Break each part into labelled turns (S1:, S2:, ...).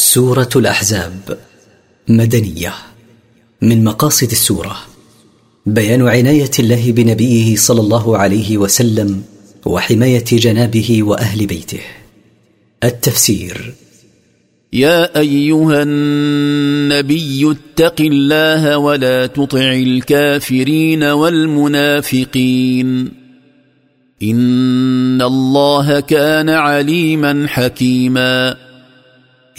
S1: سورة الأحزاب مدنية من مقاصد السورة بيان عناية الله بنبيه صلى الله عليه وسلم وحماية جنابه وأهل بيته التفسير
S2: يا أيها النبي اتق الله ولا تطع الكافرين والمنافقين إن الله كان عليما حكيماً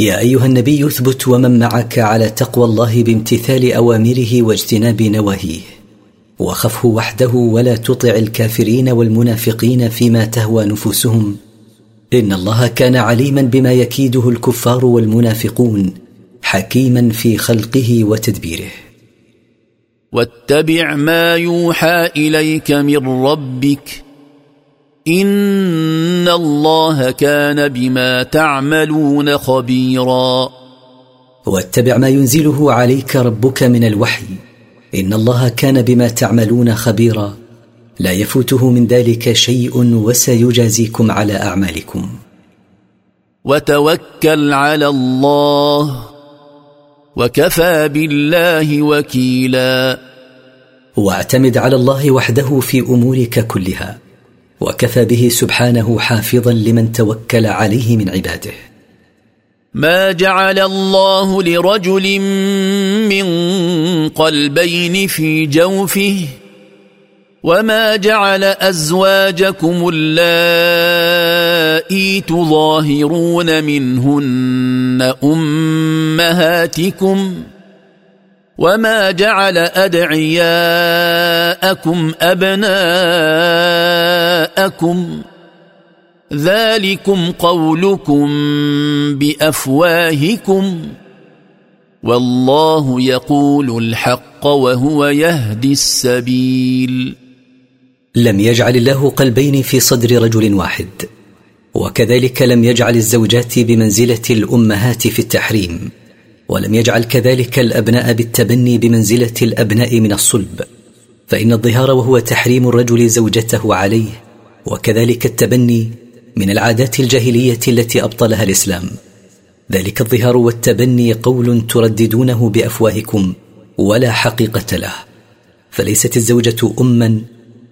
S1: يا ايها النبي اثبت ومن معك على تقوى الله بامتثال اوامره واجتناب نواهيه وخفه وحده ولا تطع الكافرين والمنافقين فيما تهوى نفوسهم ان الله كان عليما بما يكيده الكفار والمنافقون حكيما في خلقه وتدبيره
S2: واتبع ما يوحى اليك من ربك إن الله كان بما تعملون خبيرا
S1: واتبع ما ينزله عليك ربك من الوحي إن الله كان بما تعملون خبيرا لا يفوته من ذلك شيء وسيجازيكم على أعمالكم
S2: وتوكل على الله وكفى بالله وكيلا
S1: واعتمد على الله وحده في أمورك كلها وكفى به سبحانه حافظا لمن توكل عليه من عباده
S2: ما جعل الله لرجل من قلبين في جوفه وما جعل ازواجكم اللائي تظاهرون منهن امهاتكم وما جعل ادعياءكم ابناءكم ذلكم قولكم بافواهكم والله يقول الحق وهو يهدي السبيل
S1: لم يجعل الله قلبين في صدر رجل واحد وكذلك لم يجعل الزوجات بمنزله الامهات في التحريم ولم يجعل كذلك الابناء بالتبني بمنزله الابناء من الصلب فان الظهار وهو تحريم الرجل زوجته عليه وكذلك التبني من العادات الجاهليه التي ابطلها الاسلام ذلك الظهار والتبني قول ترددونه بافواهكم ولا حقيقه له فليست الزوجه اما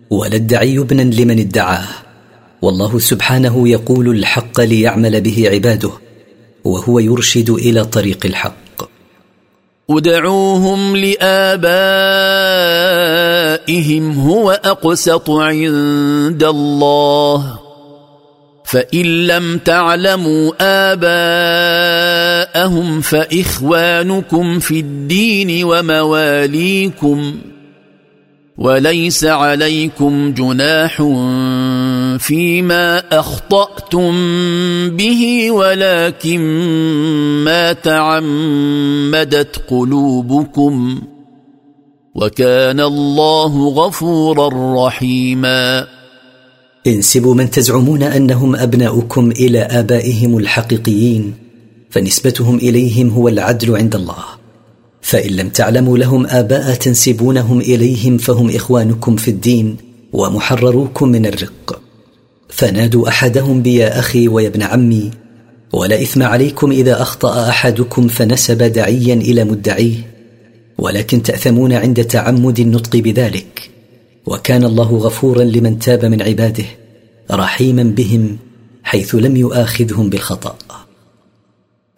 S1: ولا الدعي ابنا لمن ادعاه والله سبحانه يقول الحق ليعمل به عباده وهو يرشد الى طريق الحق
S2: ادعوهم لابائهم هو اقسط عند الله فان لم تعلموا اباءهم فاخوانكم في الدين ومواليكم وليس عليكم جناح فيما اخطاتم به ولكن ما تعمدت قلوبكم وكان الله غفورا رحيما
S1: انسبوا من تزعمون انهم ابناؤكم الى ابائهم الحقيقيين فنسبتهم اليهم هو العدل عند الله فان لم تعلموا لهم اباء تنسبونهم اليهم فهم اخوانكم في الدين ومحرروكم من الرق فنادوا احدهم بيا اخي ويا ابن عمي ولا اثم عليكم اذا اخطا احدكم فنسب دعيا الى مدعيه ولكن تاثمون عند تعمد النطق بذلك وكان الله غفورا لمن تاب من عباده رحيما بهم حيث لم يؤاخذهم بالخطأ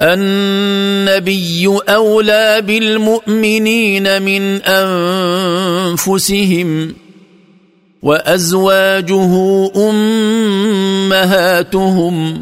S2: النبي اولى بالمؤمنين من انفسهم وازواجه امهاتهم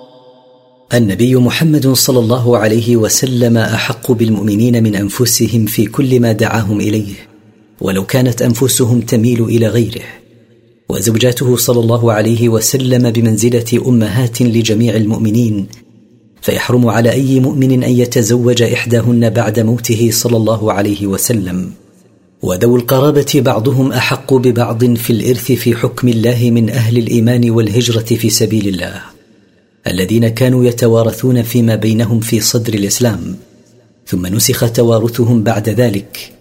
S1: النبي محمد صلى الله عليه وسلم احق بالمؤمنين من انفسهم في كل ما دعاهم اليه ولو كانت انفسهم تميل الى غيره وزوجاته صلى الله عليه وسلم بمنزله امهات لجميع المؤمنين فيحرم على اي مؤمن ان يتزوج احداهن بعد موته صلى الله عليه وسلم وذو القرابه بعضهم احق ببعض في الارث في حكم الله من اهل الايمان والهجره في سبيل الله الذين كانوا يتوارثون فيما بينهم في صدر الاسلام ثم نسخ توارثهم بعد ذلك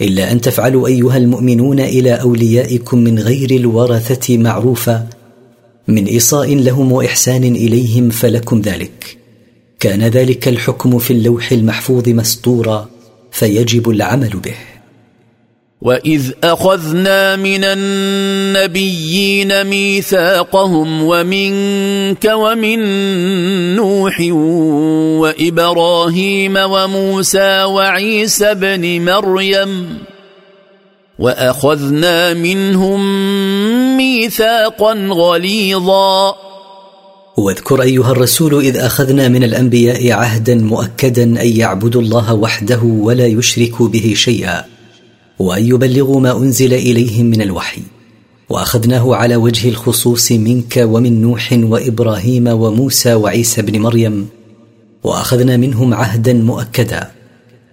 S1: الا ان تفعلوا ايها المؤمنون الى اوليائكم من غير الورثه معروفا من اصاء لهم واحسان اليهم فلكم ذلك كان ذلك الحكم في اللوح المحفوظ مسطورا فيجب العمل به
S2: واذ اخذنا من النبيين ميثاقهم ومنك ومن نوح وابراهيم وموسى وعيسى ابن مريم واخذنا منهم ميثاقا غليظا
S1: واذكر ايها الرسول اذ اخذنا من الانبياء عهدا مؤكدا ان يعبدوا الله وحده ولا يشركوا به شيئا وان يبلغوا ما انزل اليهم من الوحي واخذناه على وجه الخصوص منك ومن نوح وابراهيم وموسى وعيسى بن مريم واخذنا منهم عهدا مؤكدا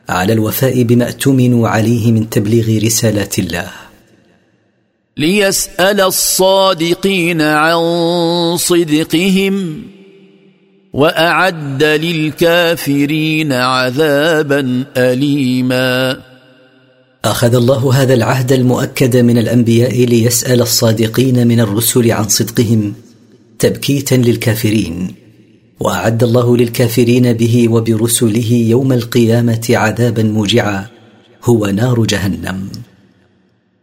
S1: على الوفاء بما اؤتمنوا عليه من تبليغ رسالات الله
S2: ليسال الصادقين عن صدقهم واعد للكافرين عذابا اليما
S1: اخذ الله هذا العهد المؤكد من الانبياء ليسال الصادقين من الرسل عن صدقهم تبكيتا للكافرين واعد الله للكافرين به وبرسله يوم القيامه عذابا موجعا هو نار جهنم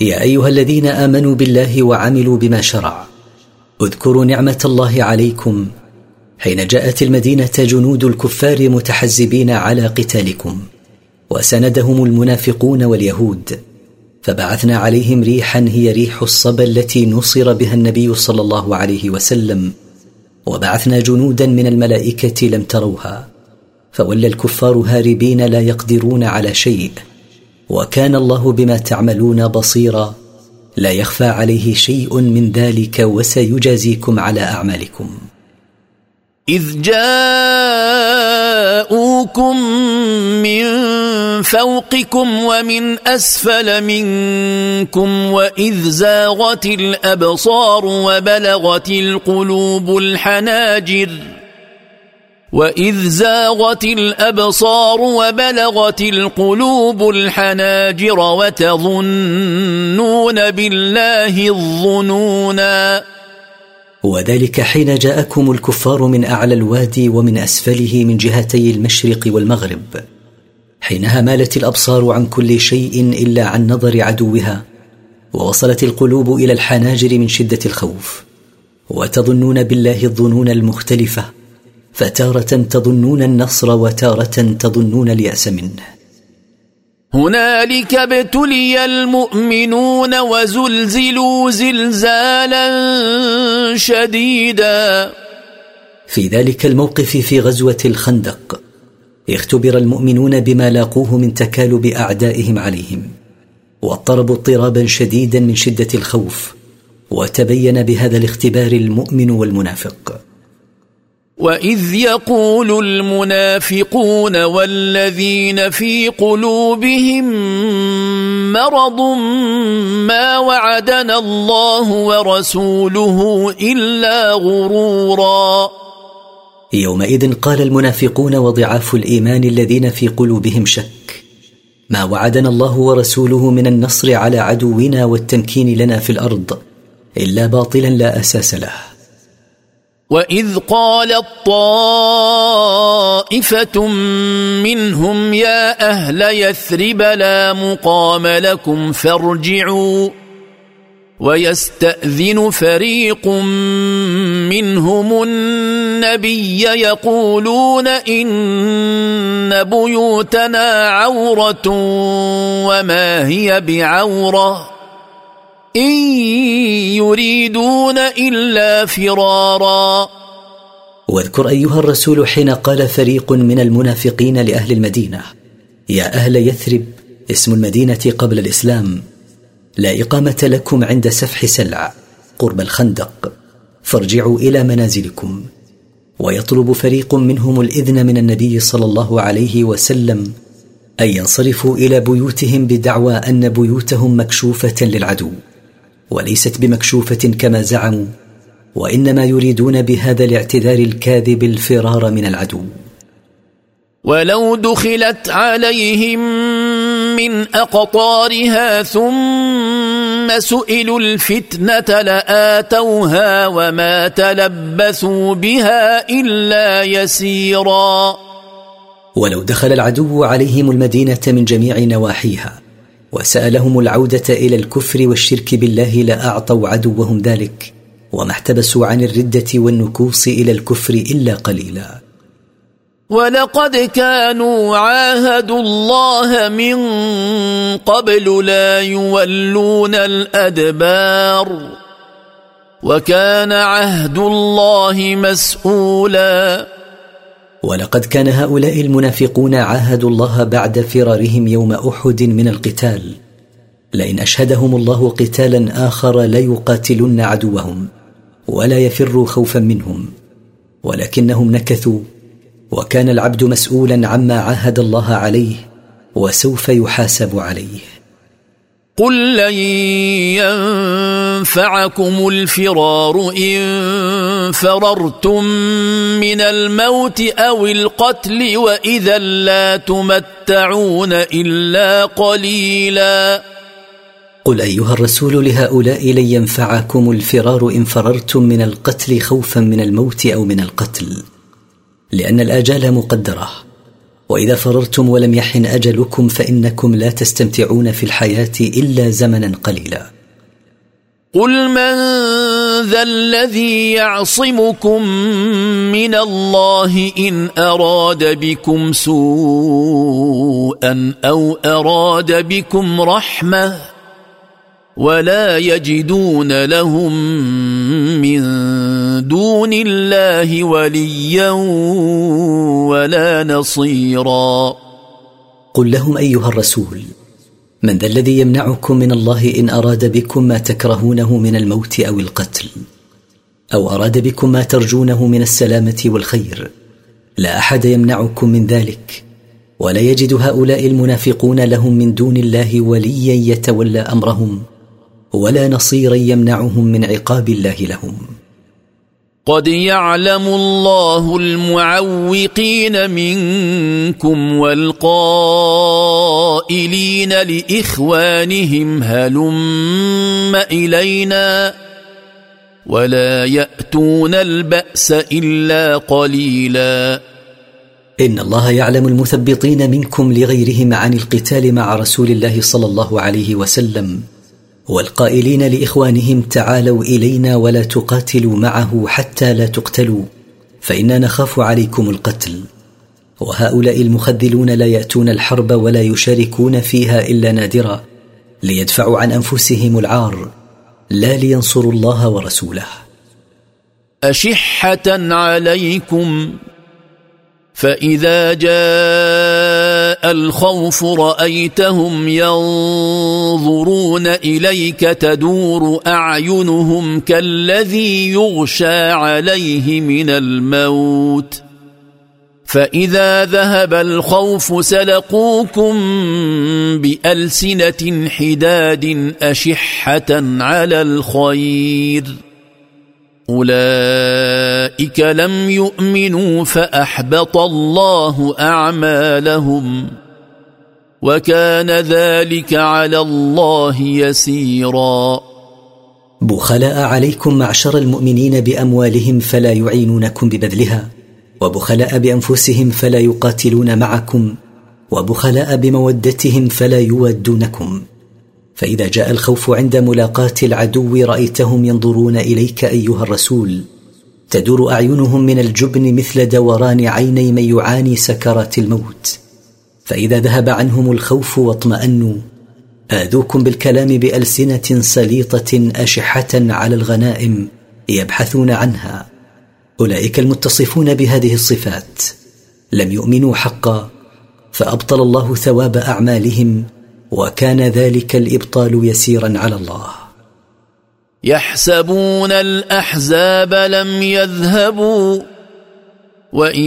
S1: يا ايها الذين امنوا بالله وعملوا بما شرع اذكروا نعمه الله عليكم حين جاءت المدينه جنود الكفار متحزبين على قتالكم وسندهم المنافقون واليهود فبعثنا عليهم ريحا هي ريح الصبا التي نصر بها النبي صلى الله عليه وسلم وبعثنا جنودا من الملائكه لم تروها فولى الكفار هاربين لا يقدرون على شيء وكان الله بما تعملون بصيرا لا يخفى عليه شيء من ذلك وسيجازيكم على اعمالكم
S2: اذ جاءوكم من فوقكم ومن اسفل منكم واذ زاغت الابصار وبلغت القلوب الحناجر واذ زاغت الابصار وبلغت القلوب الحناجر وتظنون بالله الظنونا
S1: وذلك حين جاءكم الكفار من اعلى الوادي ومن اسفله من جهتي المشرق والمغرب حينها مالت الابصار عن كل شيء الا عن نظر عدوها ووصلت القلوب الى الحناجر من شده الخوف وتظنون بالله الظنون المختلفه فتاره تظنون النصر وتاره تظنون الياس منه
S2: هنالك ابتلي المؤمنون وزلزلوا زلزالا شديدا
S1: في ذلك الموقف في غزوه الخندق اختبر المؤمنون بما لاقوه من تكالب اعدائهم عليهم واضطربوا اضطرابا شديدا من شده الخوف وتبين بهذا الاختبار المؤمن والمنافق
S2: واذ يقول المنافقون والذين في قلوبهم مرض ما وعدنا الله ورسوله الا غرورا
S1: يومئذ قال المنافقون وضعاف الايمان الذين في قلوبهم شك ما وعدنا الله ورسوله من النصر على عدونا والتمكين لنا في الارض الا باطلا لا اساس له
S2: واذ قالت طائفه منهم يا اهل يثرب لا مقام لكم فارجعوا ويستاذن فريق منهم النبي يقولون ان بيوتنا عوره وما هي بعوره إن يريدون إلا فرارا
S1: واذكر أيها الرسول حين قال فريق من المنافقين لأهل المدينة يا أهل يثرب اسم المدينة قبل الإسلام لا إقامة لكم عند سفح سلع قرب الخندق فارجعوا إلى منازلكم ويطلب فريق منهم الإذن من النبي صلى الله عليه وسلم أن ينصرفوا إلى بيوتهم بدعوى أن بيوتهم مكشوفة للعدو وليست بمكشوفه كما زعموا وانما يريدون بهذا الاعتذار الكاذب الفرار من العدو
S2: ولو دخلت عليهم من اقطارها ثم سئلوا الفتنه لاتوها وما تلبثوا بها الا يسيرا
S1: ولو دخل العدو عليهم المدينه من جميع نواحيها وسالهم العوده الى الكفر والشرك بالله لاعطوا عدوهم ذلك وما احتبسوا عن الرده والنكوص الى الكفر الا قليلا
S2: ولقد كانوا عاهدوا الله من قبل لا يولون الادبار وكان عهد الله مسؤولا
S1: ولقد كان هؤلاء المنافقون عاهدوا الله بعد فرارهم يوم احد من القتال لئن اشهدهم الله قتالا اخر ليقاتلن عدوهم ولا يفروا خوفا منهم ولكنهم نكثوا وكان العبد مسؤولا عما عاهد الله عليه وسوف يحاسب عليه
S2: قل لن ينفعكم الفرار ان فررتم من الموت او القتل واذا لا تمتعون الا قليلا
S1: قل ايها الرسول لهؤلاء لن ينفعكم الفرار ان فررتم من القتل خوفا من الموت او من القتل لان الاجال مقدره واذا فررتم ولم يحن اجلكم فانكم لا تستمتعون في الحياه الا زمنا قليلا
S2: قل من ذا الذي يعصمكم من الله ان اراد بكم سوءا او اراد بكم رحمه ولا يجدون لهم من دون الله وليا ولا نصيرا
S1: قل لهم ايها الرسول من ذا الذي يمنعكم من الله ان اراد بكم ما تكرهونه من الموت او القتل او اراد بكم ما ترجونه من السلامه والخير لا احد يمنعكم من ذلك ولا يجد هؤلاء المنافقون لهم من دون الله وليا يتولى امرهم ولا نصير يمنعهم من عقاب الله لهم
S2: قد يعلم الله المعوقين منكم والقائلين لاخوانهم هلم الينا ولا ياتون الباس الا قليلا
S1: ان الله يعلم المثبطين منكم لغيرهم عن القتال مع رسول الله صلى الله عليه وسلم والقائلين لاخوانهم تعالوا الينا ولا تقاتلوا معه حتى لا تقتلوا فانا نخاف عليكم القتل وهؤلاء المخذلون لا ياتون الحرب ولا يشاركون فيها الا نادرا ليدفعوا عن انفسهم العار لا لينصروا الله ورسوله
S2: اشحه عليكم فاذا جاء الخوف رايتهم ينظرون اليك تدور اعينهم كالذي يغشى عليه من الموت فاذا ذهب الخوف سلقوكم بالسنه حداد اشحه على الخير اولئك لم يؤمنوا فاحبط الله اعمالهم وكان ذلك على الله يسيرا
S1: بخلاء عليكم معشر المؤمنين باموالهم فلا يعينونكم ببذلها وبخلاء بانفسهم فلا يقاتلون معكم وبخلاء بمودتهم فلا يودونكم فإذا جاء الخوف عند ملاقاة العدو رأيتهم ينظرون إليك أيها الرسول تدور أعينهم من الجبن مثل دوران عيني من يعاني سكرات الموت فإذا ذهب عنهم الخوف واطمأنوا آذوكم بالكلام بألسنة سليطة أشحة على الغنائم يبحثون عنها أولئك المتصفون بهذه الصفات لم يؤمنوا حقا فأبطل الله ثواب أعمالهم وكان ذلك الابطال يسيرا على الله
S2: يحسبون الاحزاب لم يذهبوا وان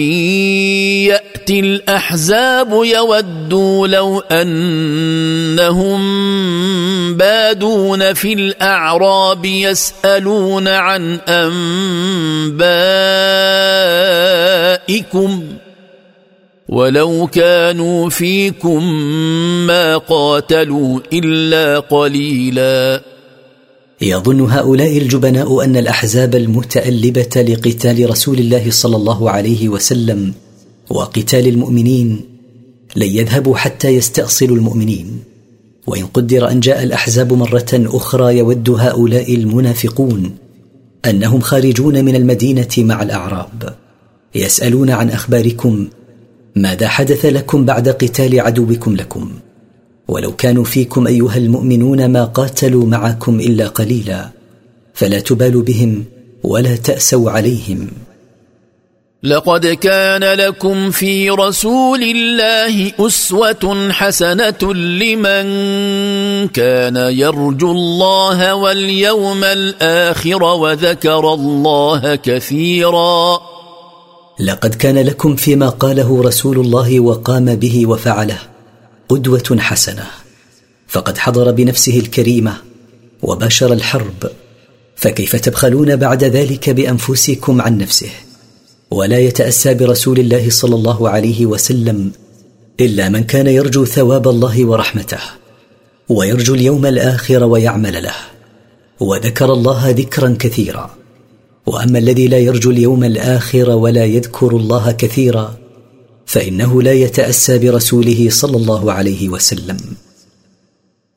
S2: ياتي الاحزاب يودوا لو انهم بادون في الاعراب يسالون عن انبائكم ولو كانوا فيكم ما قاتلوا الا قليلا
S1: يظن هؤلاء الجبناء ان الاحزاب المتالبه لقتال رسول الله صلى الله عليه وسلم وقتال المؤمنين لن يذهبوا حتى يستاصلوا المؤمنين وان قدر ان جاء الاحزاب مره اخرى يود هؤلاء المنافقون انهم خارجون من المدينه مع الاعراب يسالون عن اخباركم ماذا حدث لكم بعد قتال عدوكم لكم ولو كانوا فيكم ايها المؤمنون ما قاتلوا معكم الا قليلا فلا تبالوا بهم ولا تاسوا عليهم
S2: لقد كان لكم في رسول الله اسوه حسنه لمن كان يرجو الله واليوم الاخر وذكر الله كثيرا
S1: لقد كان لكم فيما قاله رسول الله وقام به وفعله قدوه حسنه فقد حضر بنفسه الكريمه وباشر الحرب فكيف تبخلون بعد ذلك بانفسكم عن نفسه ولا يتاسى برسول الله صلى الله عليه وسلم الا من كان يرجو ثواب الله ورحمته ويرجو اليوم الاخر ويعمل له وذكر الله ذكرا كثيرا واما الذي لا يرجو اليوم الاخر ولا يذكر الله كثيرا فانه لا يتاسى برسوله صلى الله عليه وسلم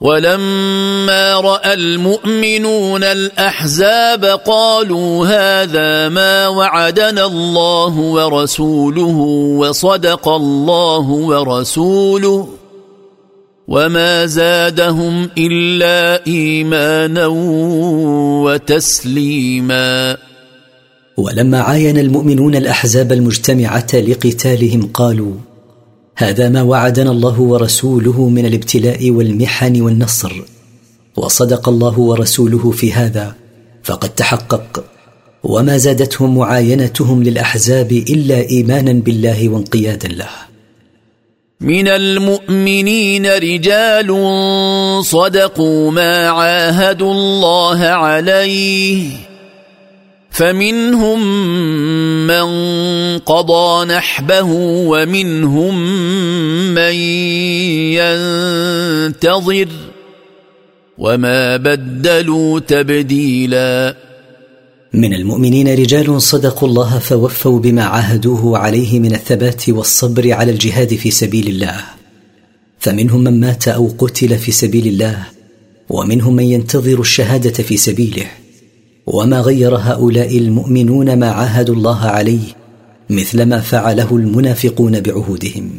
S2: ولما راى المؤمنون الاحزاب قالوا هذا ما وعدنا الله ورسوله وصدق الله ورسوله وما زادهم الا ايمانا وتسليما
S1: ولما عاين المؤمنون الاحزاب المجتمعه لقتالهم قالوا هذا ما وعدنا الله ورسوله من الابتلاء والمحن والنصر وصدق الله ورسوله في هذا فقد تحقق وما زادتهم معاينتهم للاحزاب الا ايمانا بالله وانقيادا له
S2: من المؤمنين رجال صدقوا ما عاهدوا الله عليه فمنهم من قضى نحبه ومنهم من ينتظر وما بدلوا تبديلا
S1: من المؤمنين رجال صدقوا الله فوفوا بما عاهدوه عليه من الثبات والصبر على الجهاد في سبيل الله فمنهم من مات او قتل في سبيل الله ومنهم من ينتظر الشهاده في سبيله وما غير هؤلاء المؤمنون ما عاهدوا الله عليه مثلما فعله المنافقون بعهودهم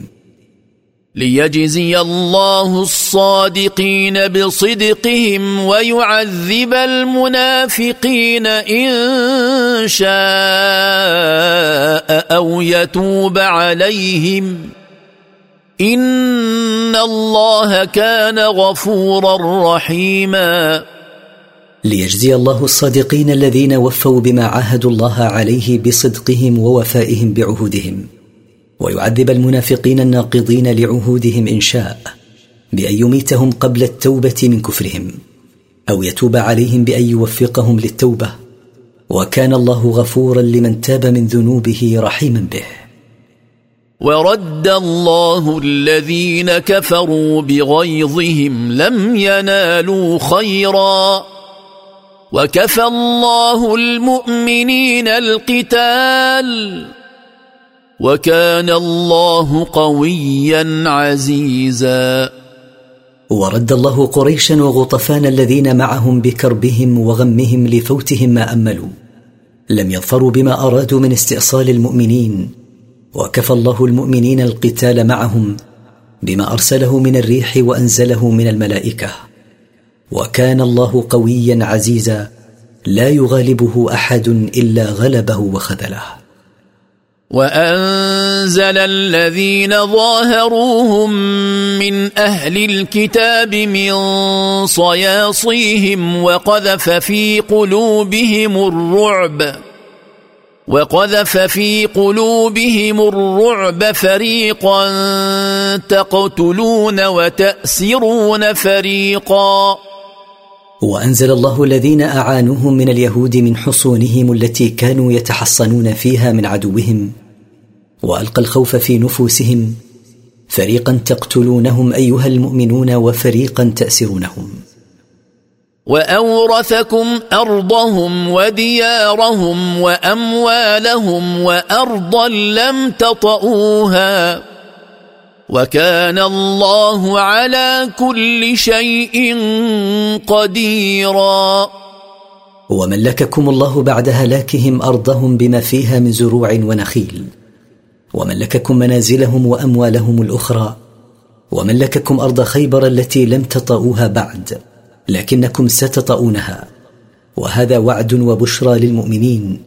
S2: ليجزي الله الصادقين بصدقهم ويعذب المنافقين ان شاء او يتوب عليهم ان الله كان غفورا رحيما
S1: ليجزي الله الصادقين الذين وفوا بما عاهدوا الله عليه بصدقهم ووفائهم بعهودهم ويعذب المنافقين الناقضين لعهودهم ان شاء بان يميتهم قبل التوبه من كفرهم او يتوب عليهم بان يوفقهم للتوبه وكان الله غفورا لمن تاب من ذنوبه رحيما به
S2: ورد الله الذين كفروا بغيظهم لم ينالوا خيرا وكفى الله المؤمنين القتال وكان الله قويا عزيزا
S1: ورد الله قريشا وغطفان الذين معهم بكربهم وغمهم لفوتهم ما املوا لم يظفروا بما ارادوا من استئصال المؤمنين وكفى الله المؤمنين القتال معهم بما ارسله من الريح وانزله من الملائكه وكان الله قويا عزيزا لا يغالبه احد الا غلبه وخذله
S2: وانزل الذين ظاهروهم من اهل الكتاب من صياصيهم وقذف في قلوبهم الرعب وقذف في قلوبهم الرعب فريقا تقتلون وتاسرون فريقا
S1: وانزل الله الذين اعانوهم من اليهود من حصونهم التي كانوا يتحصنون فيها من عدوهم والقى الخوف في نفوسهم فريقا تقتلونهم ايها المؤمنون وفريقا تاسرونهم
S2: واورثكم ارضهم وديارهم واموالهم وارضا لم تطئوها وكان الله على كل شيء قديرا
S1: وملككم الله بعد هلاكهم ارضهم بما فيها من زروع ونخيل وملككم منازلهم واموالهم الاخرى وملككم ارض خيبر التي لم تطئوها بعد لكنكم ستطئونها وهذا وعد وبشرى للمؤمنين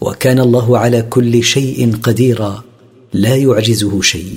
S1: وكان الله على كل شيء قديرا لا يعجزه شيء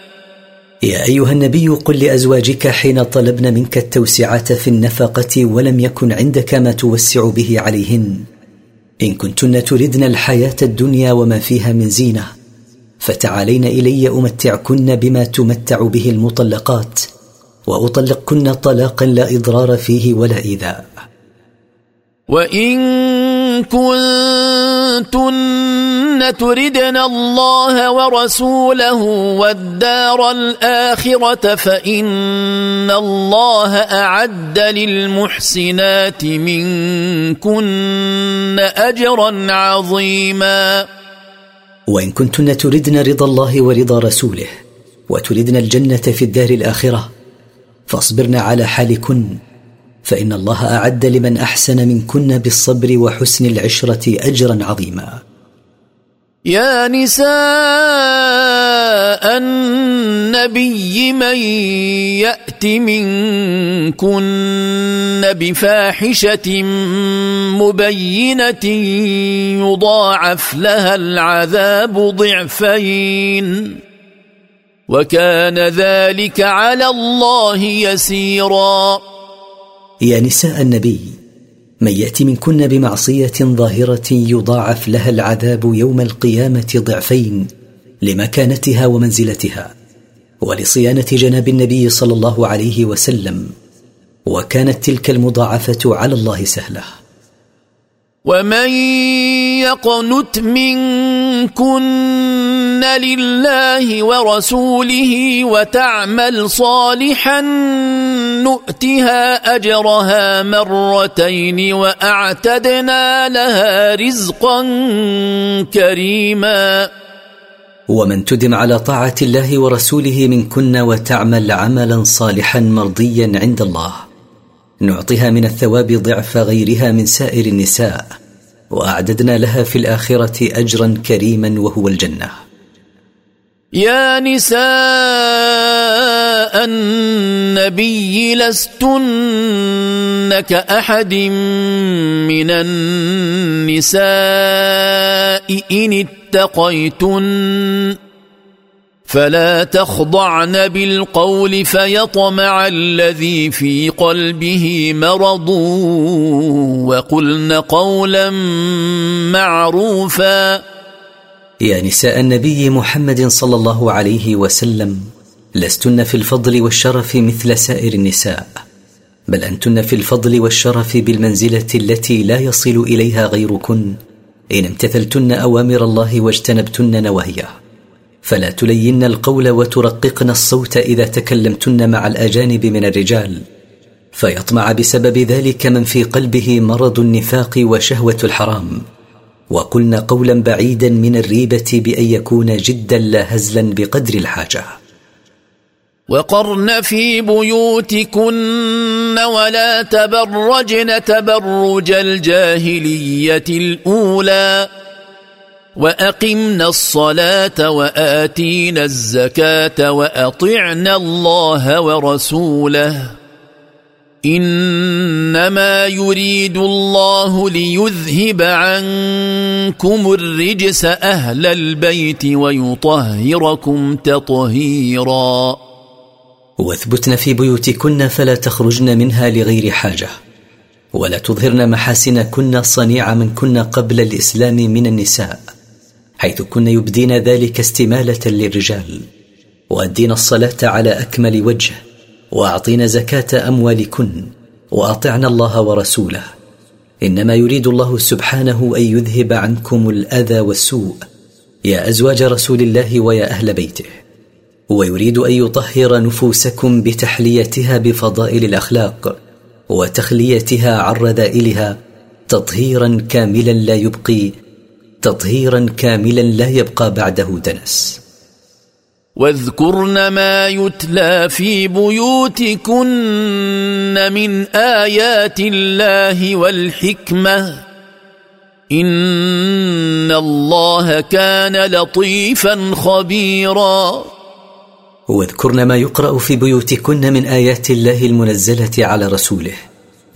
S1: يا أيها النبي قل لأزواجك حين طلبن منك التوسعة في النفقة ولم يكن عندك ما توسع به عليهن إن كنتن تردن الحياة الدنيا وما فيها من زينة فتعالين إلي أمتعكن بما تمتع به المطلقات وأطلقكن طلاقا لا إضرار فيه ولا إيذاء
S2: وإن كنت كنتن تردن الله ورسوله والدار الآخرة فإن الله أعد للمحسنات منكن أجرا عظيما
S1: وإن كنتن تردن رضا الله ورضا رسوله وتردن الجنة في الدار الآخرة فاصبرن على حالكن فان الله اعد لمن احسن منكن بالصبر وحسن العشره اجرا عظيما
S2: يا نساء النبي من يات منكن بفاحشه مبينه يضاعف لها العذاب ضعفين وكان ذلك على الله يسيرا
S1: يا نساء النبي من يات منكن بمعصيه ظاهره يضاعف لها العذاب يوم القيامه ضعفين لمكانتها ومنزلتها ولصيانه جناب النبي صلى الله عليه وسلم وكانت تلك المضاعفه على الله سهله
S2: ومن يقنت منكن لله ورسوله وتعمل صالحا نؤتها اجرها مرتين واعتدنا لها رزقا كريما
S1: ومن تدم على طاعه الله ورسوله منكن وتعمل عملا صالحا مرضيا عند الله نعطيها من الثواب ضعف غيرها من سائر النساء واعددنا لها في الاخره اجرا كريما وهو الجنه
S2: يا نساء النبي لستن كأحد من النساء إن اتقيتن فلا تخضعن بالقول فيطمع الذي في قلبه مرض وقلن قولا معروفا
S1: يا نساء النبي محمد صلى الله عليه وسلم لستن في الفضل والشرف مثل سائر النساء بل انتن في الفضل والشرف بالمنزله التي لا يصل اليها غيركن ان امتثلتن اوامر الله واجتنبتن نواهيه فلا تلين القول وترققن الصوت اذا تكلمتن مع الاجانب من الرجال فيطمع بسبب ذلك من في قلبه مرض النفاق وشهوه الحرام وقلن قولا بعيدا من الريبه بان يكون جدا لا هزلا بقدر الحاجه
S2: وقرن في بيوتكن ولا تبرجن تبرج الجاهليه الاولى واقمنا الصلاه واتينا الزكاه واطعنا الله ورسوله انما يريد الله ليذهب عنكم الرجس اهل البيت ويطهركم تطهيرا
S1: واثبتن في بيوتكن فلا تخرجن منها لغير حاجه ولا تظهرن محاسنكن من منكن قبل الاسلام من النساء حيث كن يبدين ذلك استماله للرجال وادين الصلاه على اكمل وجه واعطين زكاه اموالكن واطعن الله ورسوله انما يريد الله سبحانه ان يذهب عنكم الاذى والسوء يا ازواج رسول الله ويا اهل بيته ويريد ان يطهر نفوسكم بتحليتها بفضائل الاخلاق وتخليتها عن رذائلها تطهيرا كاملا لا يبقي تطهيرا كاملا لا يبقى بعده دنس
S2: واذكرن ما يتلى في بيوتكن من ايات الله والحكمه ان الله كان لطيفا خبيرا
S1: واذكرن ما يقرا في بيوتكن من ايات الله المنزله على رسوله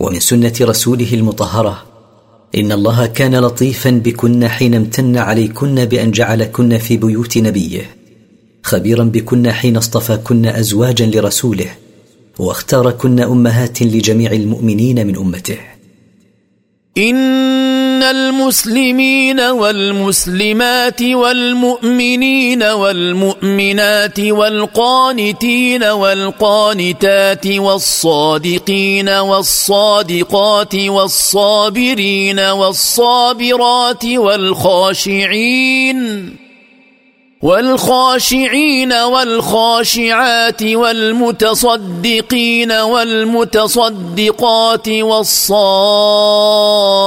S1: ومن سنه رسوله المطهره ان الله كان لطيفا بكن حين امتن عليكن بان جعلكن في بيوت نبيه خبيرا بكن حين اصطفاكن ازواجا لرسوله واختاركن امهات لجميع المؤمنين من امته
S2: ان المسلمين والمسلمات والمؤمنين والمؤمنات والقانتين والقانتات والصادقين والصادقات والصابرين والصابرات والخاشعين والخاشعين والخاشعات والمتصدقين والمتصدقات والصائمين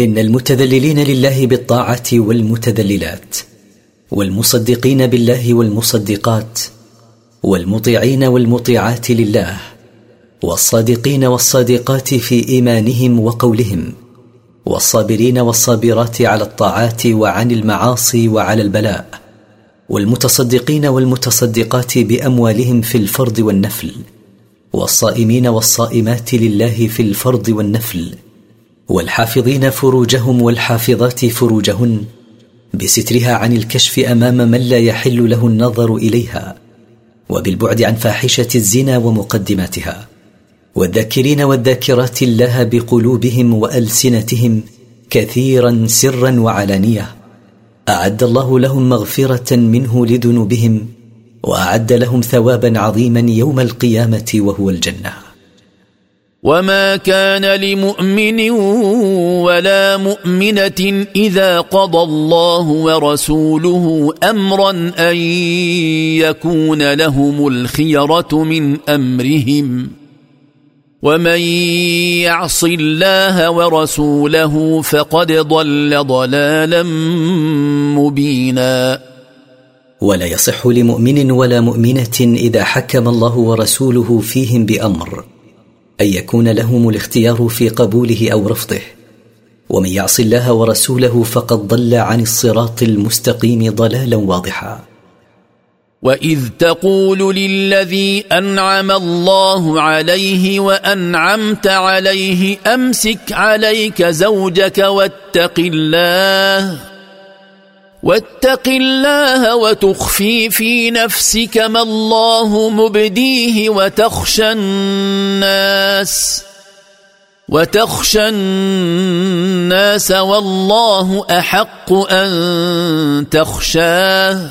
S1: ان المتذللين لله بالطاعه والمتذللات والمصدقين بالله والمصدقات والمطيعين والمطيعات لله والصادقين والصادقات في ايمانهم وقولهم والصابرين والصابرات على الطاعات وعن المعاصي وعلى البلاء والمتصدقين والمتصدقات باموالهم في الفرض والنفل والصائمين والصائمات لله في الفرض والنفل والحافظين فروجهم والحافظات فروجهن بسترها عن الكشف امام من لا يحل له النظر اليها وبالبعد عن فاحشه الزنا ومقدماتها والذاكرين والذاكرات الله بقلوبهم والسنتهم كثيرا سرا وعلانيه اعد الله لهم مغفره منه لذنوبهم واعد لهم ثوابا عظيما يوم القيامه وهو الجنه
S2: وما كان لمؤمن ولا مؤمنه اذا قضى الله ورسوله امرا ان يكون لهم الخيره من امرهم ومن يعص الله ورسوله فقد ضل ضلالا مبينا
S1: ولا يصح لمؤمن ولا مؤمنه اذا حكم الله ورسوله فيهم بامر ان يكون لهم الاختيار في قبوله او رفضه ومن يعص الله ورسوله فقد ضل عن الصراط المستقيم ضلالا واضحا
S2: واذ تقول للذي انعم الله عليه وانعمت عليه امسك عليك زوجك واتق الله واتق الله وتخفي في نفسك ما الله مبديه وتخشى الناس وتخشى الناس والله احق ان تخشاه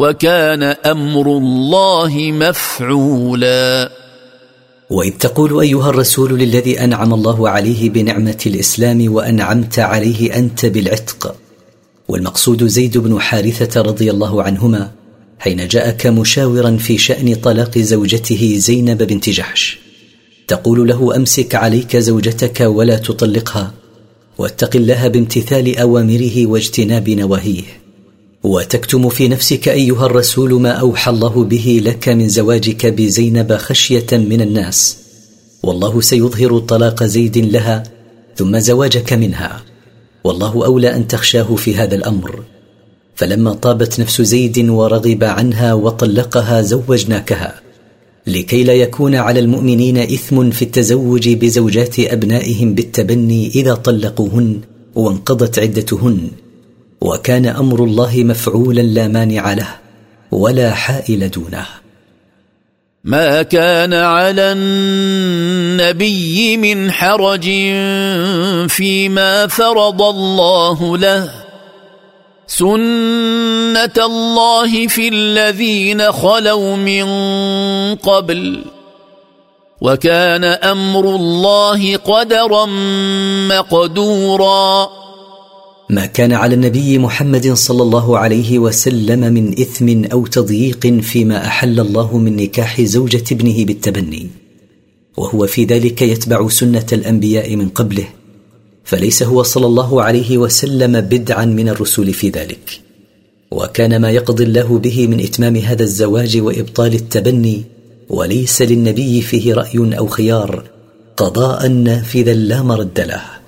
S2: وكان امر الله مفعولا
S1: واذ تقول ايها الرسول للذي انعم الله عليه بنعمه الاسلام وانعمت عليه انت بالعتق والمقصود زيد بن حارثه رضي الله عنهما حين جاءك مشاورا في شان طلاق زوجته زينب بنت جحش تقول له امسك عليك زوجتك ولا تطلقها واتق الله بامتثال اوامره واجتناب نواهيه وتكتم في نفسك ايها الرسول ما اوحى الله به لك من زواجك بزينب خشيه من الناس والله سيظهر طلاق زيد لها ثم زواجك منها والله اولى ان تخشاه في هذا الامر فلما طابت نفس زيد ورغب عنها وطلقها زوجناكها لكي لا يكون على المؤمنين اثم في التزوج بزوجات ابنائهم بالتبني اذا طلقوهن وانقضت عدتهن وكان امر الله مفعولا لا مانع له ولا حائل دونه
S2: ما كان على النبي من حرج فيما فرض الله له سنه الله في الذين خلوا من قبل وكان امر الله قدرا مقدورا
S1: ما كان على النبي محمد صلى الله عليه وسلم من اثم او تضييق فيما احل الله من نكاح زوجه ابنه بالتبني وهو في ذلك يتبع سنه الانبياء من قبله فليس هو صلى الله عليه وسلم بدعا من الرسل في ذلك وكان ما يقضي الله به من اتمام هذا الزواج وابطال التبني وليس للنبي فيه راي او خيار قضاء نافذا لا مرد له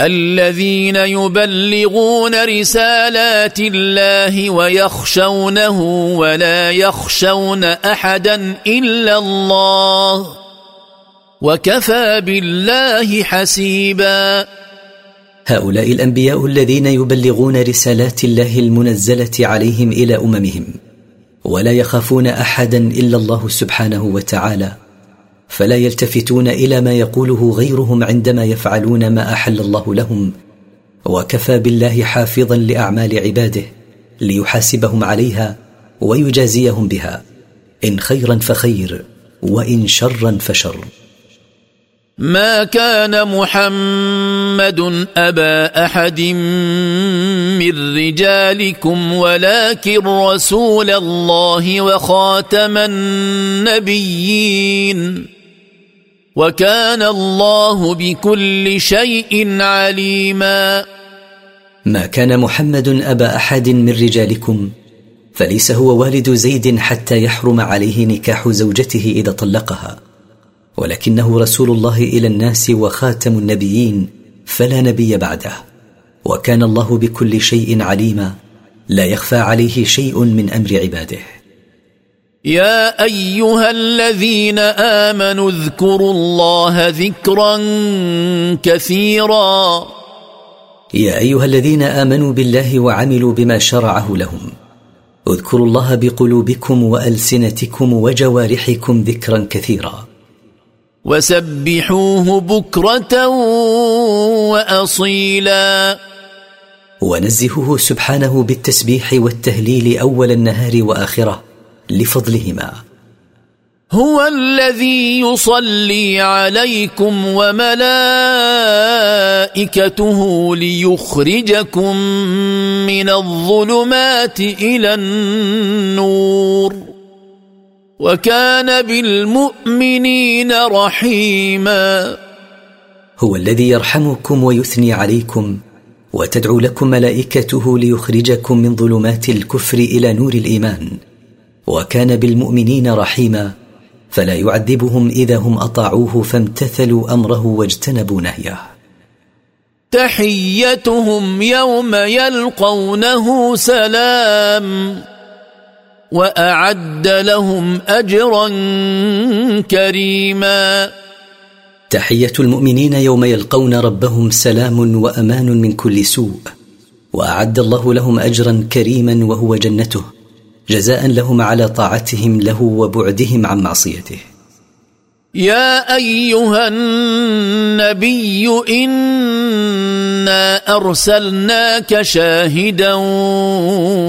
S2: الذين يبلغون رسالات الله ويخشونه ولا يخشون احدا الا الله وكفى بالله حسيبا
S1: هؤلاء الانبياء الذين يبلغون رسالات الله المنزله عليهم الى اممهم ولا يخافون احدا الا الله سبحانه وتعالى فلا يلتفتون الى ما يقوله غيرهم عندما يفعلون ما احل الله لهم وكفى بالله حافظا لاعمال عباده ليحاسبهم عليها ويجازيهم بها ان خيرا فخير وان شرا فشر
S2: ما كان محمد ابا احد من رجالكم ولكن رسول الله وخاتم النبيين وكان الله بكل شيء عليما
S1: ما كان محمد ابا احد من رجالكم فليس هو والد زيد حتى يحرم عليه نكاح زوجته اذا طلقها ولكنه رسول الله الى الناس وخاتم النبيين فلا نبي بعده وكان الله بكل شيء عليما لا يخفى عليه شيء من امر عباده
S2: يا ايها الذين امنوا اذكروا الله ذكرا كثيرا
S1: يا ايها الذين امنوا بالله وعملوا بما شرعه لهم اذكروا الله بقلوبكم والسنتكم وجوارحكم ذكرا كثيرا
S2: وسبحوه بكره واصيلا
S1: ونزهه سبحانه بالتسبيح والتهليل اول النهار واخره لفضلهما
S2: هو الذي يصلي عليكم وملائكته ليخرجكم من الظلمات الى النور وكان بالمؤمنين رحيما
S1: هو الذي يرحمكم ويثني عليكم وتدعو لكم ملائكته ليخرجكم من ظلمات الكفر الى نور الايمان وكان بالمؤمنين رحيما فلا يعذبهم اذا هم اطاعوه فامتثلوا امره واجتنبوا نهيه
S2: تحيتهم يوم يلقونه سلام واعد لهم اجرا كريما
S1: تحيه المؤمنين يوم يلقون ربهم سلام وامان من كل سوء واعد الله لهم اجرا كريما وهو جنته جزاء لهم على طاعتهم له وبعدهم عن معصيته
S2: يا ايها النبي انا ارسلناك شاهدا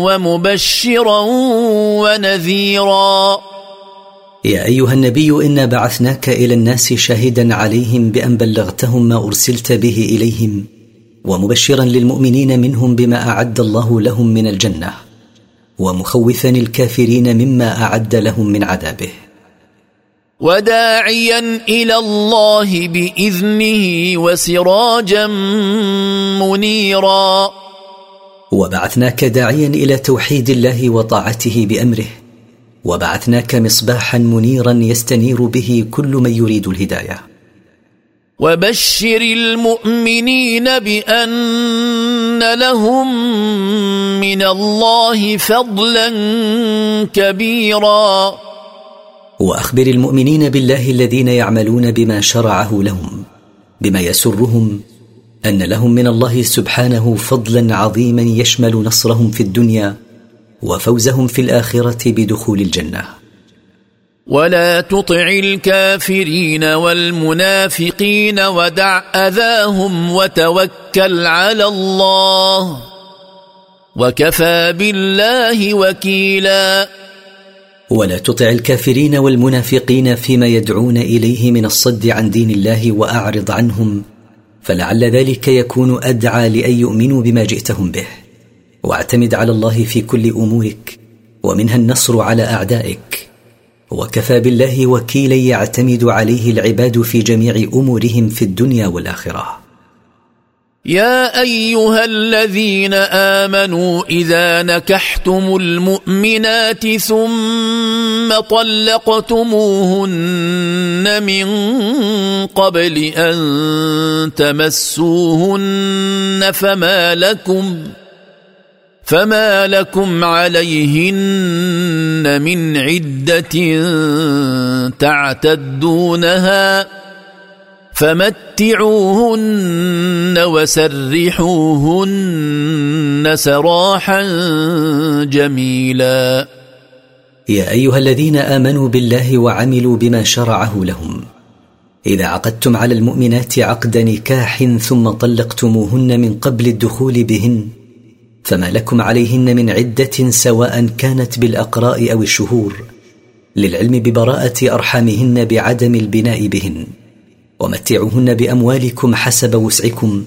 S2: ومبشرا ونذيرا
S1: يا ايها النبي انا بعثناك الى الناس شاهدا عليهم بان بلغتهم ما ارسلت به اليهم ومبشرا للمؤمنين منهم بما اعد الله لهم من الجنه ومخوفا الكافرين مما اعد لهم من عذابه
S2: وداعيا الى الله باذنه وسراجا منيرا
S1: وبعثناك داعيا الى توحيد الله وطاعته بامره وبعثناك مصباحا منيرا يستنير به كل من يريد الهدايه
S2: وبشر المؤمنين بان لهم من الله فضلا كبيرا
S1: واخبر المؤمنين بالله الذين يعملون بما شرعه لهم بما يسرهم ان لهم من الله سبحانه فضلا عظيما يشمل نصرهم في الدنيا وفوزهم في الاخره بدخول الجنه
S2: ولا تطع الكافرين والمنافقين ودع اذاهم وتوكل على الله وكفى بالله وكيلا
S1: ولا تطع الكافرين والمنافقين فيما يدعون اليه من الصد عن دين الله واعرض عنهم فلعل ذلك يكون ادعى لان يؤمنوا بما جئتهم به واعتمد على الله في كل امورك ومنها النصر على اعدائك وكفى بالله وكيلا يعتمد عليه العباد في جميع امورهم في الدنيا والاخره
S2: يا ايها الذين امنوا اذا نكحتم المؤمنات ثم طلقتموهن من قبل ان تمسوهن فما لكم ۖ فما لكم عليهن من عده تعتدونها فمتعوهن وسرحوهن سراحا جميلا
S1: يا ايها الذين امنوا بالله وعملوا بما شرعه لهم اذا عقدتم على المؤمنات عقد نكاح ثم طلقتموهن من قبل الدخول بهن فما لكم عليهن من عده سواء كانت بالاقراء او الشهور للعلم ببراءه ارحامهن بعدم البناء بهن ومتعوهن باموالكم حسب وسعكم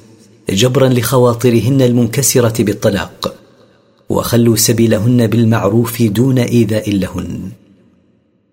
S1: جبرا لخواطرهن المنكسره بالطلاق وخلوا سبيلهن بالمعروف دون ايذاء لهن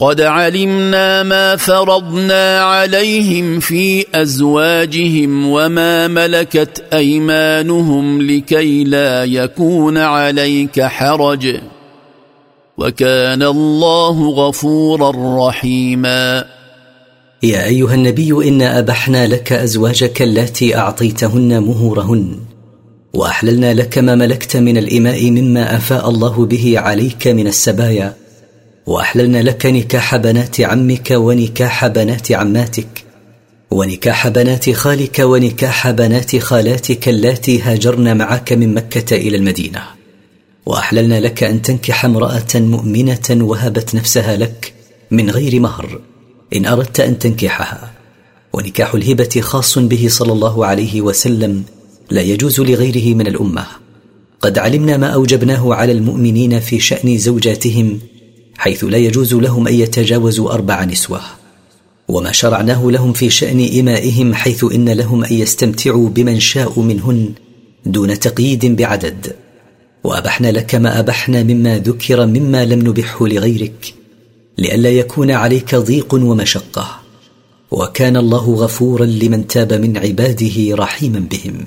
S2: قد علمنا ما فرضنا عليهم في ازواجهم وما ملكت ايمانهم لكي لا يكون عليك حرج وكان الله غفورا رحيما
S1: يا ايها النبي انا ابحنا لك ازواجك اللاتي اعطيتهن مهورهن واحللنا لك ما ملكت من الاماء مما افاء الله به عليك من السبايا واحللنا لك نكاح بنات عمك ونكاح بنات عماتك ونكاح بنات خالك ونكاح بنات خالاتك اللاتي هاجرن معك من مكه الى المدينه واحللنا لك ان تنكح امراه مؤمنه وهبت نفسها لك من غير مهر ان اردت ان تنكحها ونكاح الهبه خاص به صلى الله عليه وسلم لا يجوز لغيره من الامه قد علمنا ما اوجبناه على المؤمنين في شان زوجاتهم حيث لا يجوز لهم أن يتجاوزوا أربع نسوة وما شرعناه لهم في شأن إمائهم حيث إن لهم أن يستمتعوا بمن شاءوا منهن دون تقييد بعدد وأبحنا لك ما أبحنا مما ذكر مما لم نبحه لغيرك لئلا يكون عليك ضيق ومشقة وكان الله غفورا لمن تاب من عباده رحيما بهم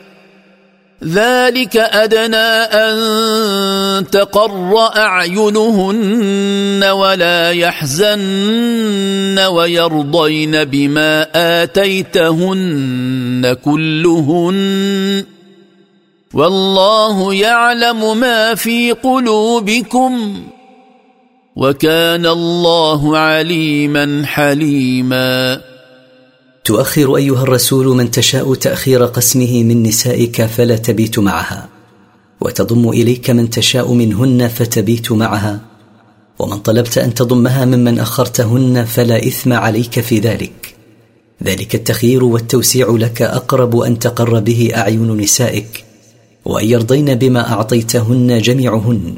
S2: ذلك ادنى ان تقر اعينهن ولا يحزن ويرضين بما اتيتهن كلهن والله يعلم ما في قلوبكم وكان الله عليما حليما
S1: تؤخر ايها الرسول من تشاء تاخير قسمه من نسائك فلا تبيت معها وتضم اليك من تشاء منهن فتبيت معها ومن طلبت ان تضمها ممن اخرتهن فلا اثم عليك في ذلك ذلك التخيير والتوسيع لك اقرب ان تقر به اعين نسائك وان يرضين بما اعطيتهن جميعهن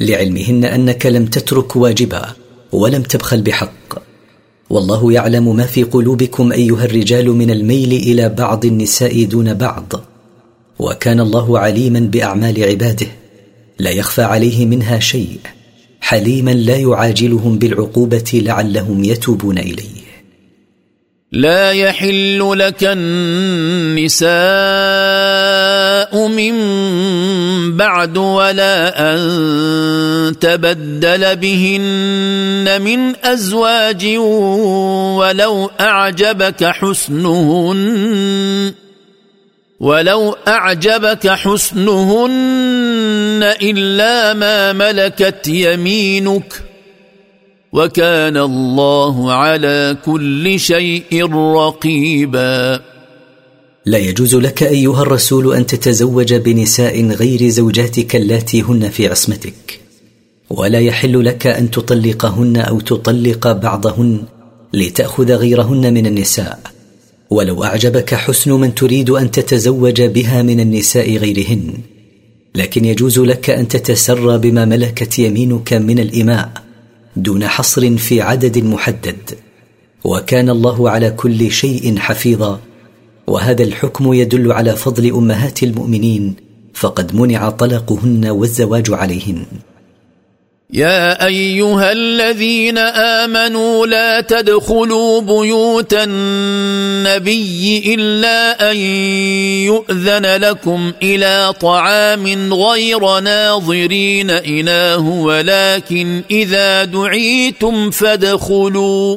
S1: لعلمهن انك لم تترك واجبا ولم تبخل بحق والله يعلم ما في قلوبكم ايها الرجال من الميل الى بعض النساء دون بعض وكان الله عليما باعمال عباده لا يخفى عليه منها شيء حليما لا يعاجلهم بالعقوبه لعلهم يتوبون اليه
S2: لا يحل لك النساء من بعد ولا ان تبدل بهن من ازواج ولو اعجبك حسنهن ولو اعجبك حسنهن الا ما ملكت يمينك وكان الله على كل شيء رقيبا
S1: لا يجوز لك ايها الرسول ان تتزوج بنساء غير زوجاتك اللاتي هن في عصمتك ولا يحل لك ان تطلقهن او تطلق بعضهن لتاخذ غيرهن من النساء ولو اعجبك حسن من تريد ان تتزوج بها من النساء غيرهن لكن يجوز لك ان تتسرى بما ملكت يمينك من الاماء دون حصر في عدد محدد وكان الله على كل شيء حفيظا وهذا الحكم يدل على فضل امهات المؤمنين فقد منع طلاقهن والزواج عليهن
S2: يا ايها الذين امنوا لا تدخلوا بيوت النبي الا ان يؤذن لكم الى طعام غير ناظرين اله ولكن اذا دعيتم فادخلوا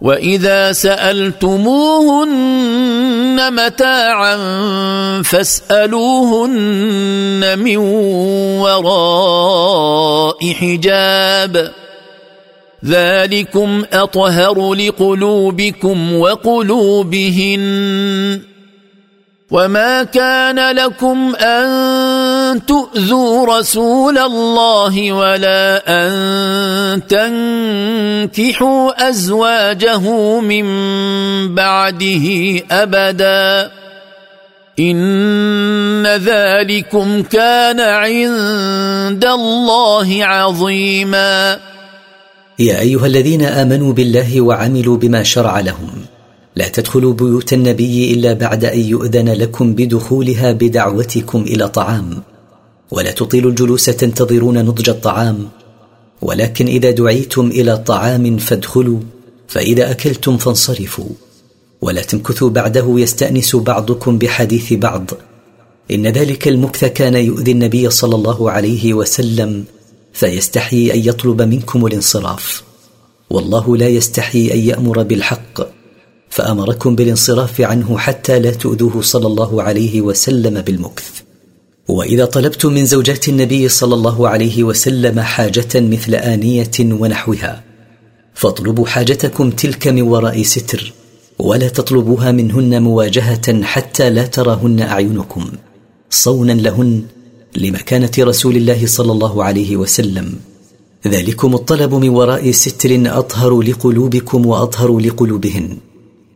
S2: واذا سالتموهن متاعا فاسالوهن من وراء حجاب ذلكم اطهر لقلوبكم وقلوبهن وما كان لكم ان تؤذوا رسول الله ولا أن تنكحوا أزواجه من بعده أبدا إن ذلكم كان عند الله عظيما
S1: يا أيها الذين آمنوا بالله وعملوا بما شرع لهم لا تدخلوا بيوت النبي الا بعد ان يؤذن لكم بدخولها بدعوتكم الى طعام ولا تطيلوا الجلوس تنتظرون نضج الطعام ولكن اذا دعيتم الى طعام فادخلوا فاذا اكلتم فانصرفوا ولا تمكثوا بعده يستانس بعضكم بحديث بعض ان ذلك المكث كان يؤذي النبي صلى الله عليه وسلم فيستحيي ان يطلب منكم الانصراف والله لا يستحيي ان يامر بالحق فامركم بالانصراف عنه حتى لا تؤذوه صلى الله عليه وسلم بالمكث واذا طلبت من زوجات النبي صلى الله عليه وسلم حاجه مثل انيه ونحوها فاطلبوا حاجتكم تلك من وراء ستر ولا تطلبوها منهن مواجهه حتى لا تراهن اعينكم صونا لهن لمكانه رسول الله صلى الله عليه وسلم ذلكم الطلب من وراء ستر اطهر لقلوبكم واطهر لقلوبهن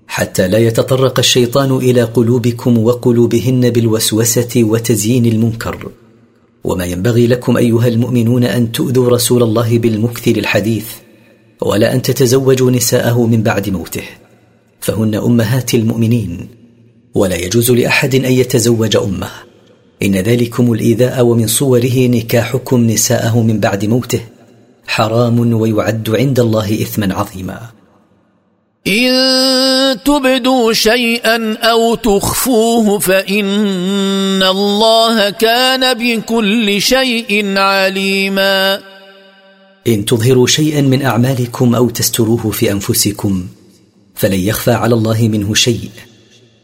S1: حتى لا يتطرق الشيطان الى قلوبكم وقلوبهن بالوسوسه وتزيين المنكر وما ينبغي لكم ايها المؤمنون ان تؤذوا رسول الله بالمكث للحديث ولا ان تتزوجوا نساءه من بعد موته فهن امهات المؤمنين ولا يجوز لاحد ان يتزوج امه ان ذلكم الايذاء ومن صوره نكاحكم نساءه من بعد موته حرام ويعد عند الله اثما عظيما
S2: إن تبدوا شيئا أو تخفوه فإن الله كان بكل شيء عليما
S1: إن تظهروا شيئا من أعمالكم أو تستروه في أنفسكم فلن يخفى على الله منه شيء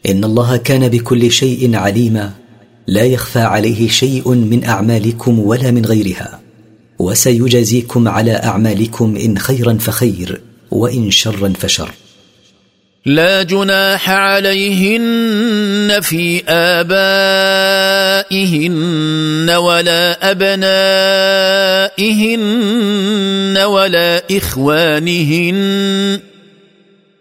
S1: إن الله كان بكل شيء عليما لا يخفى عليه شيء من أعمالكم ولا من غيرها وسيجازيكم على أعمالكم إن خيرا فخير وإن شرا فشر
S2: لا جناح عليهن في آبائهن ولا أبنائهن ولا إخوانهن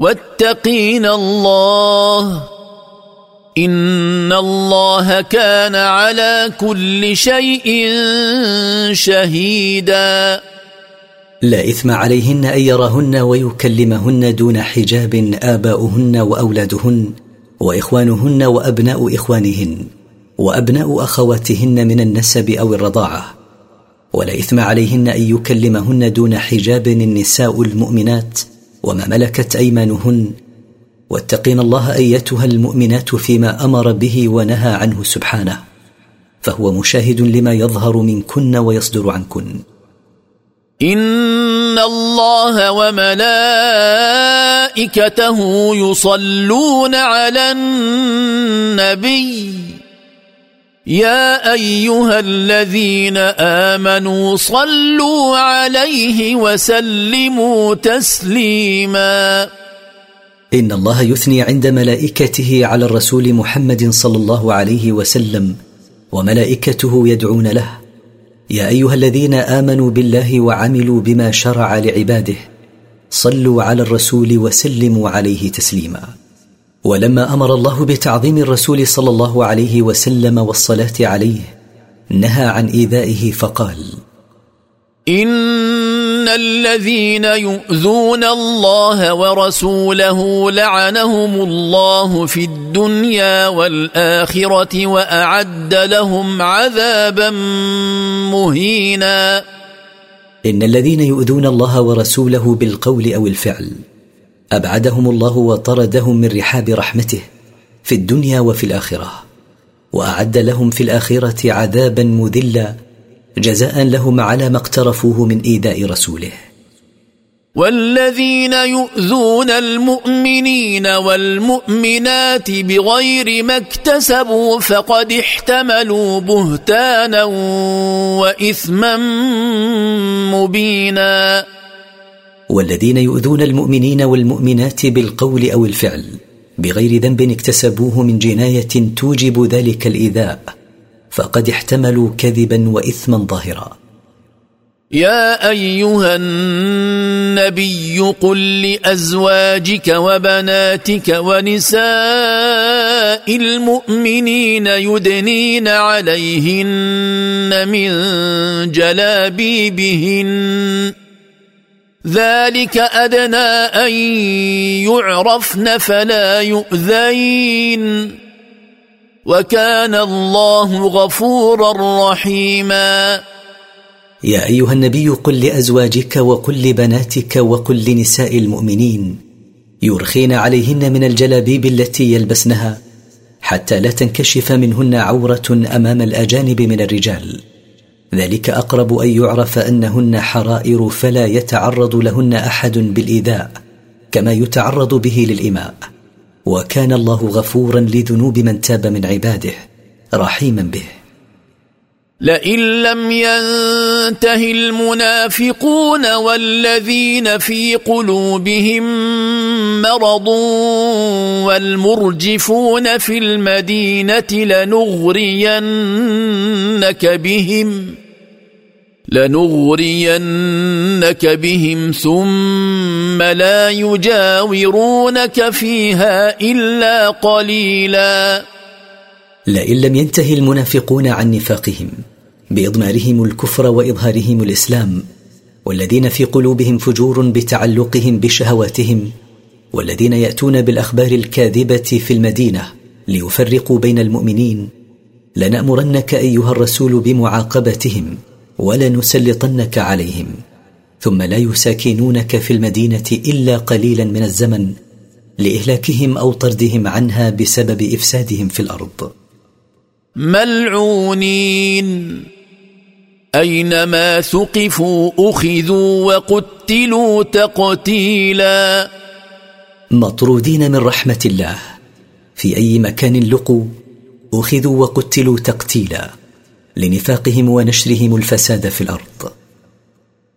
S2: واتقين الله ان الله كان على كل شيء شهيدا
S1: لا اثم عليهن ان يراهن ويكلمهن دون حجاب اباؤهن واولادهن واخوانهن وابناء اخوانهن وابناء اخواتهن من النسب او الرضاعه ولا اثم عليهن ان يكلمهن دون حجاب النساء المؤمنات وما ملكت ايمانهن واتقين الله ايتها المؤمنات فيما امر به ونهى عنه سبحانه فهو مشاهد لما يظهر منكن ويصدر عنكن
S2: ان الله وملائكته يصلون على النبي يا ايها الذين امنوا صلوا عليه وسلموا تسليما
S1: ان الله يثني عند ملائكته على الرسول محمد صلى الله عليه وسلم وملائكته يدعون له يا ايها الذين امنوا بالله وعملوا بما شرع لعباده صلوا على الرسول وسلموا عليه تسليما ولما امر الله بتعظيم الرسول صلى الله عليه وسلم والصلاه عليه نهى عن ايذائه فقال
S2: ان الذين يؤذون الله ورسوله لعنهم الله في الدنيا والاخره واعد لهم عذابا مهينا
S1: ان الذين يؤذون الله ورسوله بالقول او الفعل ابعدهم الله وطردهم من رحاب رحمته في الدنيا وفي الاخره واعد لهم في الاخره عذابا مذلا جزاء لهم على ما اقترفوه من ايذاء رسوله
S2: والذين يؤذون المؤمنين والمؤمنات بغير ما اكتسبوا فقد احتملوا بهتانا واثما مبينا
S1: والذين يؤذون المؤمنين والمؤمنات بالقول او الفعل بغير ذنب اكتسبوه من جنايه توجب ذلك الايذاء فقد احتملوا كذبا واثما ظاهرا
S2: يا ايها النبي قل لازواجك وبناتك ونساء المؤمنين يدنين عليهن من جلابيبهن ذلك أدنى أن يعرفن فلا يؤذين وكان الله غفورا رحيما
S1: يا أيها النبي قل لأزواجك وقل لبناتك وقل لنساء المؤمنين يرخين عليهن من الجلابيب التي يلبسنها حتى لا تنكشف منهن عورة أمام الأجانب من الرجال ذلك اقرب ان يعرف انهن حرائر فلا يتعرض لهن احد بالايذاء كما يتعرض به للاماء وكان الله غفورا لذنوب من تاب من عباده رحيما به
S2: لئن لم ينته المنافقون والذين في قلوبهم مرض والمرجفون في المدينه لنغرينك بهم لنغرينك بهم ثم لا يجاورونك فيها الا قليلا
S1: لئن لم ينته المنافقون عن نفاقهم باضمارهم الكفر واظهارهم الاسلام والذين في قلوبهم فجور بتعلقهم بشهواتهم والذين ياتون بالاخبار الكاذبه في المدينه ليفرقوا بين المؤمنين لنامرنك ايها الرسول بمعاقبتهم ولنسلطنك عليهم ثم لا يساكنونك في المدينه الا قليلا من الزمن لاهلاكهم او طردهم عنها بسبب افسادهم في الارض
S2: ملعونين اينما ثقفوا اخذوا وقتلوا تقتيلا
S1: مطرودين من رحمه الله في اي مكان لقوا اخذوا وقتلوا تقتيلا لنفاقهم ونشرهم الفساد في الارض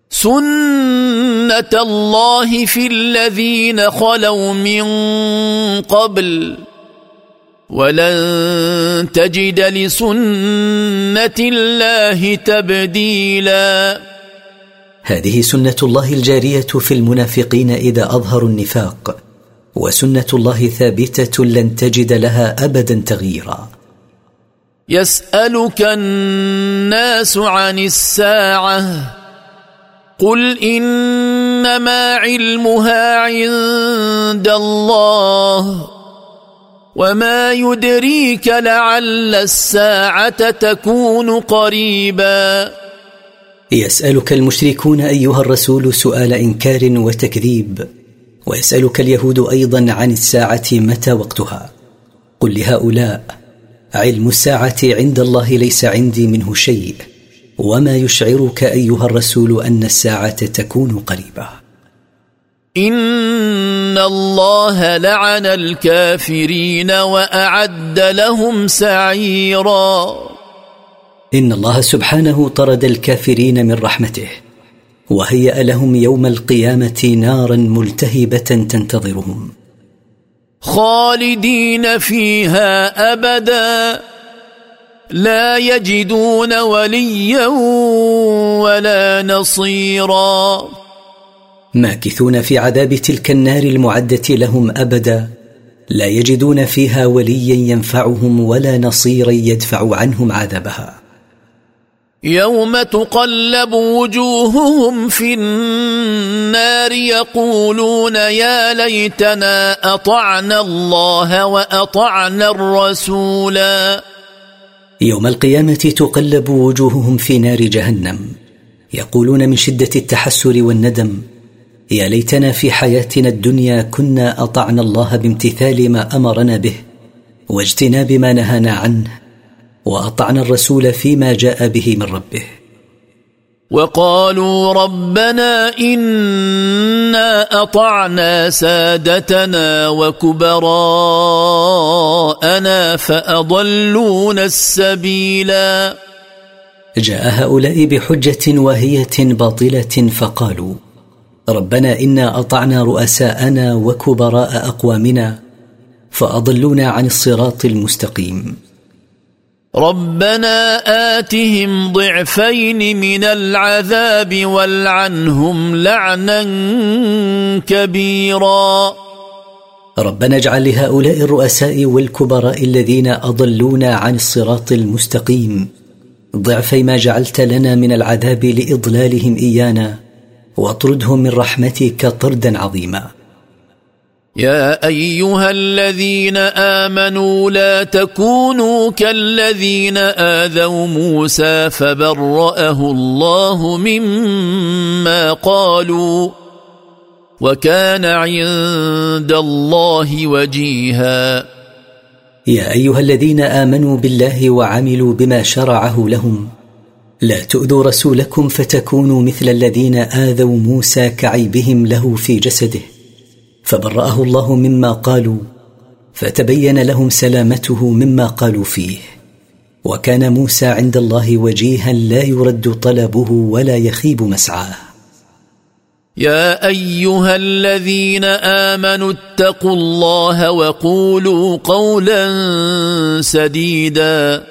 S2: سنه الله في الذين خلوا من قبل ولن تجد لسنه الله تبديلا
S1: هذه سنه الله الجاريه في المنافقين اذا اظهروا النفاق وسنه الله ثابته لن تجد لها ابدا تغييرا
S2: يسالك الناس عن الساعه قل انما علمها عند الله وما يدريك لعل الساعه تكون قريبا
S1: يسالك المشركون ايها الرسول سؤال انكار وتكذيب ويسالك اليهود ايضا عن الساعه متى وقتها قل لهؤلاء علم الساعه عند الله ليس عندي منه شيء وما يشعرك ايها الرسول ان الساعه تكون قريبه
S2: ان الله لعن الكافرين واعد لهم سعيرا
S1: ان الله سبحانه طرد الكافرين من رحمته وهيا لهم يوم القيامه نارا ملتهبه تنتظرهم
S2: خالدين فيها ابدا لا يجدون وليا ولا نصيرا
S1: ماكثون في عذاب تلك النار المعده لهم ابدا لا يجدون فيها وليا ينفعهم ولا نصيرا يدفع عنهم عذابها
S2: يوم تقلب وجوههم في النار يقولون يا ليتنا اطعنا الله واطعنا الرسولا
S1: يوم القيامه تقلب وجوههم في نار جهنم يقولون من شده التحسر والندم يا ليتنا في حياتنا الدنيا كنا اطعنا الله بامتثال ما امرنا به واجتناب ما نهانا عنه واطعنا الرسول فيما جاء به من ربه
S2: وقالوا ربنا انا اطعنا سادتنا وكبراءنا فاضلونا السبيلا
S1: جاء هؤلاء بحجه واهيه باطله فقالوا ربنا انا اطعنا رؤساءنا وكبراء اقوامنا فاضلونا عن الصراط المستقيم
S2: ربنا اتهم ضعفين من العذاب والعنهم لعنا كبيرا
S1: ربنا اجعل لهؤلاء الرؤساء والكبراء الذين اضلونا عن الصراط المستقيم ضعفي ما جعلت لنا من العذاب لاضلالهم ايانا واطرده من رحمتك طردا عظيما
S2: يا ايها الذين امنوا لا تكونوا كالذين اذوا موسى فبراه الله مما قالوا وكان عند الله وجيها
S1: يا ايها الذين امنوا بالله وعملوا بما شرعه لهم لا تؤذوا رسولكم فتكونوا مثل الذين آذوا موسى كعيبهم له في جسده فبرأه الله مما قالوا فتبين لهم سلامته مما قالوا فيه وكان موسى عند الله وجيها لا يرد طلبه ولا يخيب مسعاه
S2: يا ايها الذين امنوا اتقوا الله وقولوا قولا سديدا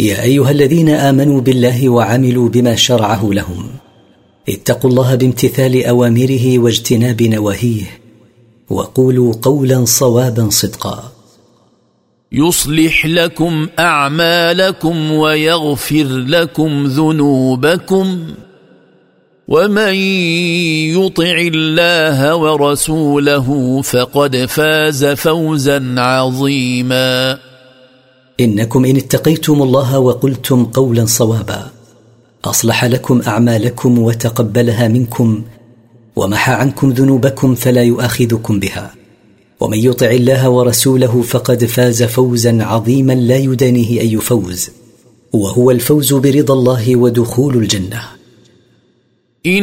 S1: يا ايها الذين امنوا بالله وعملوا بما شرعه لهم اتقوا الله بامتثال اوامره واجتناب نواهيه وقولوا قولا صوابا صدقا
S2: يصلح لكم اعمالكم ويغفر لكم ذنوبكم ومن يطع الله ورسوله فقد فاز فوزا عظيما
S1: انكم ان اتقيتم الله وقلتم قولا صوابا اصلح لكم اعمالكم وتقبلها منكم ومحى عنكم ذنوبكم فلا يؤاخذكم بها ومن يطع الله ورسوله فقد فاز فوزا عظيما لا يدانيه اي فوز وهو الفوز برضا الله ودخول الجنه إن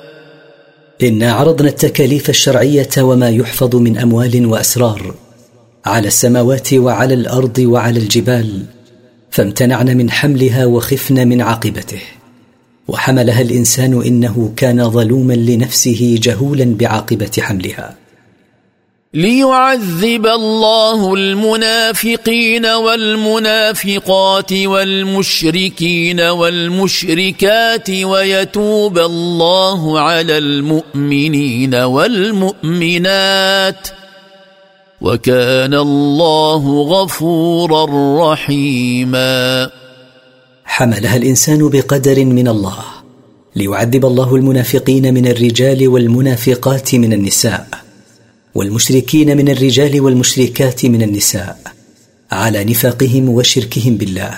S1: إنا عرضنا التكاليف الشرعية وما يحفظ من أموال وأسرار على السماوات وعلى الأرض وعلى الجبال فامتنعن من حملها وخفن من عاقبته وحملها الإنسان إنه كان ظلوما لنفسه جهولا بعاقبة حملها
S2: ليعذب الله المنافقين والمنافقات والمشركين والمشركات ويتوب الله على المؤمنين والمؤمنات وكان الله غفورا رحيما
S1: حملها الانسان بقدر من الله ليعذب الله المنافقين من الرجال والمنافقات من النساء والمشركين من الرجال والمشركات من النساء على نفاقهم وشركهم بالله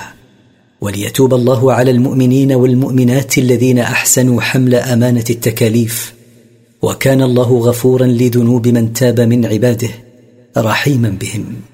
S1: وليتوب الله على المؤمنين والمؤمنات الذين احسنوا حمل امانه التكاليف وكان الله غفورا لذنوب من تاب من عباده رحيما بهم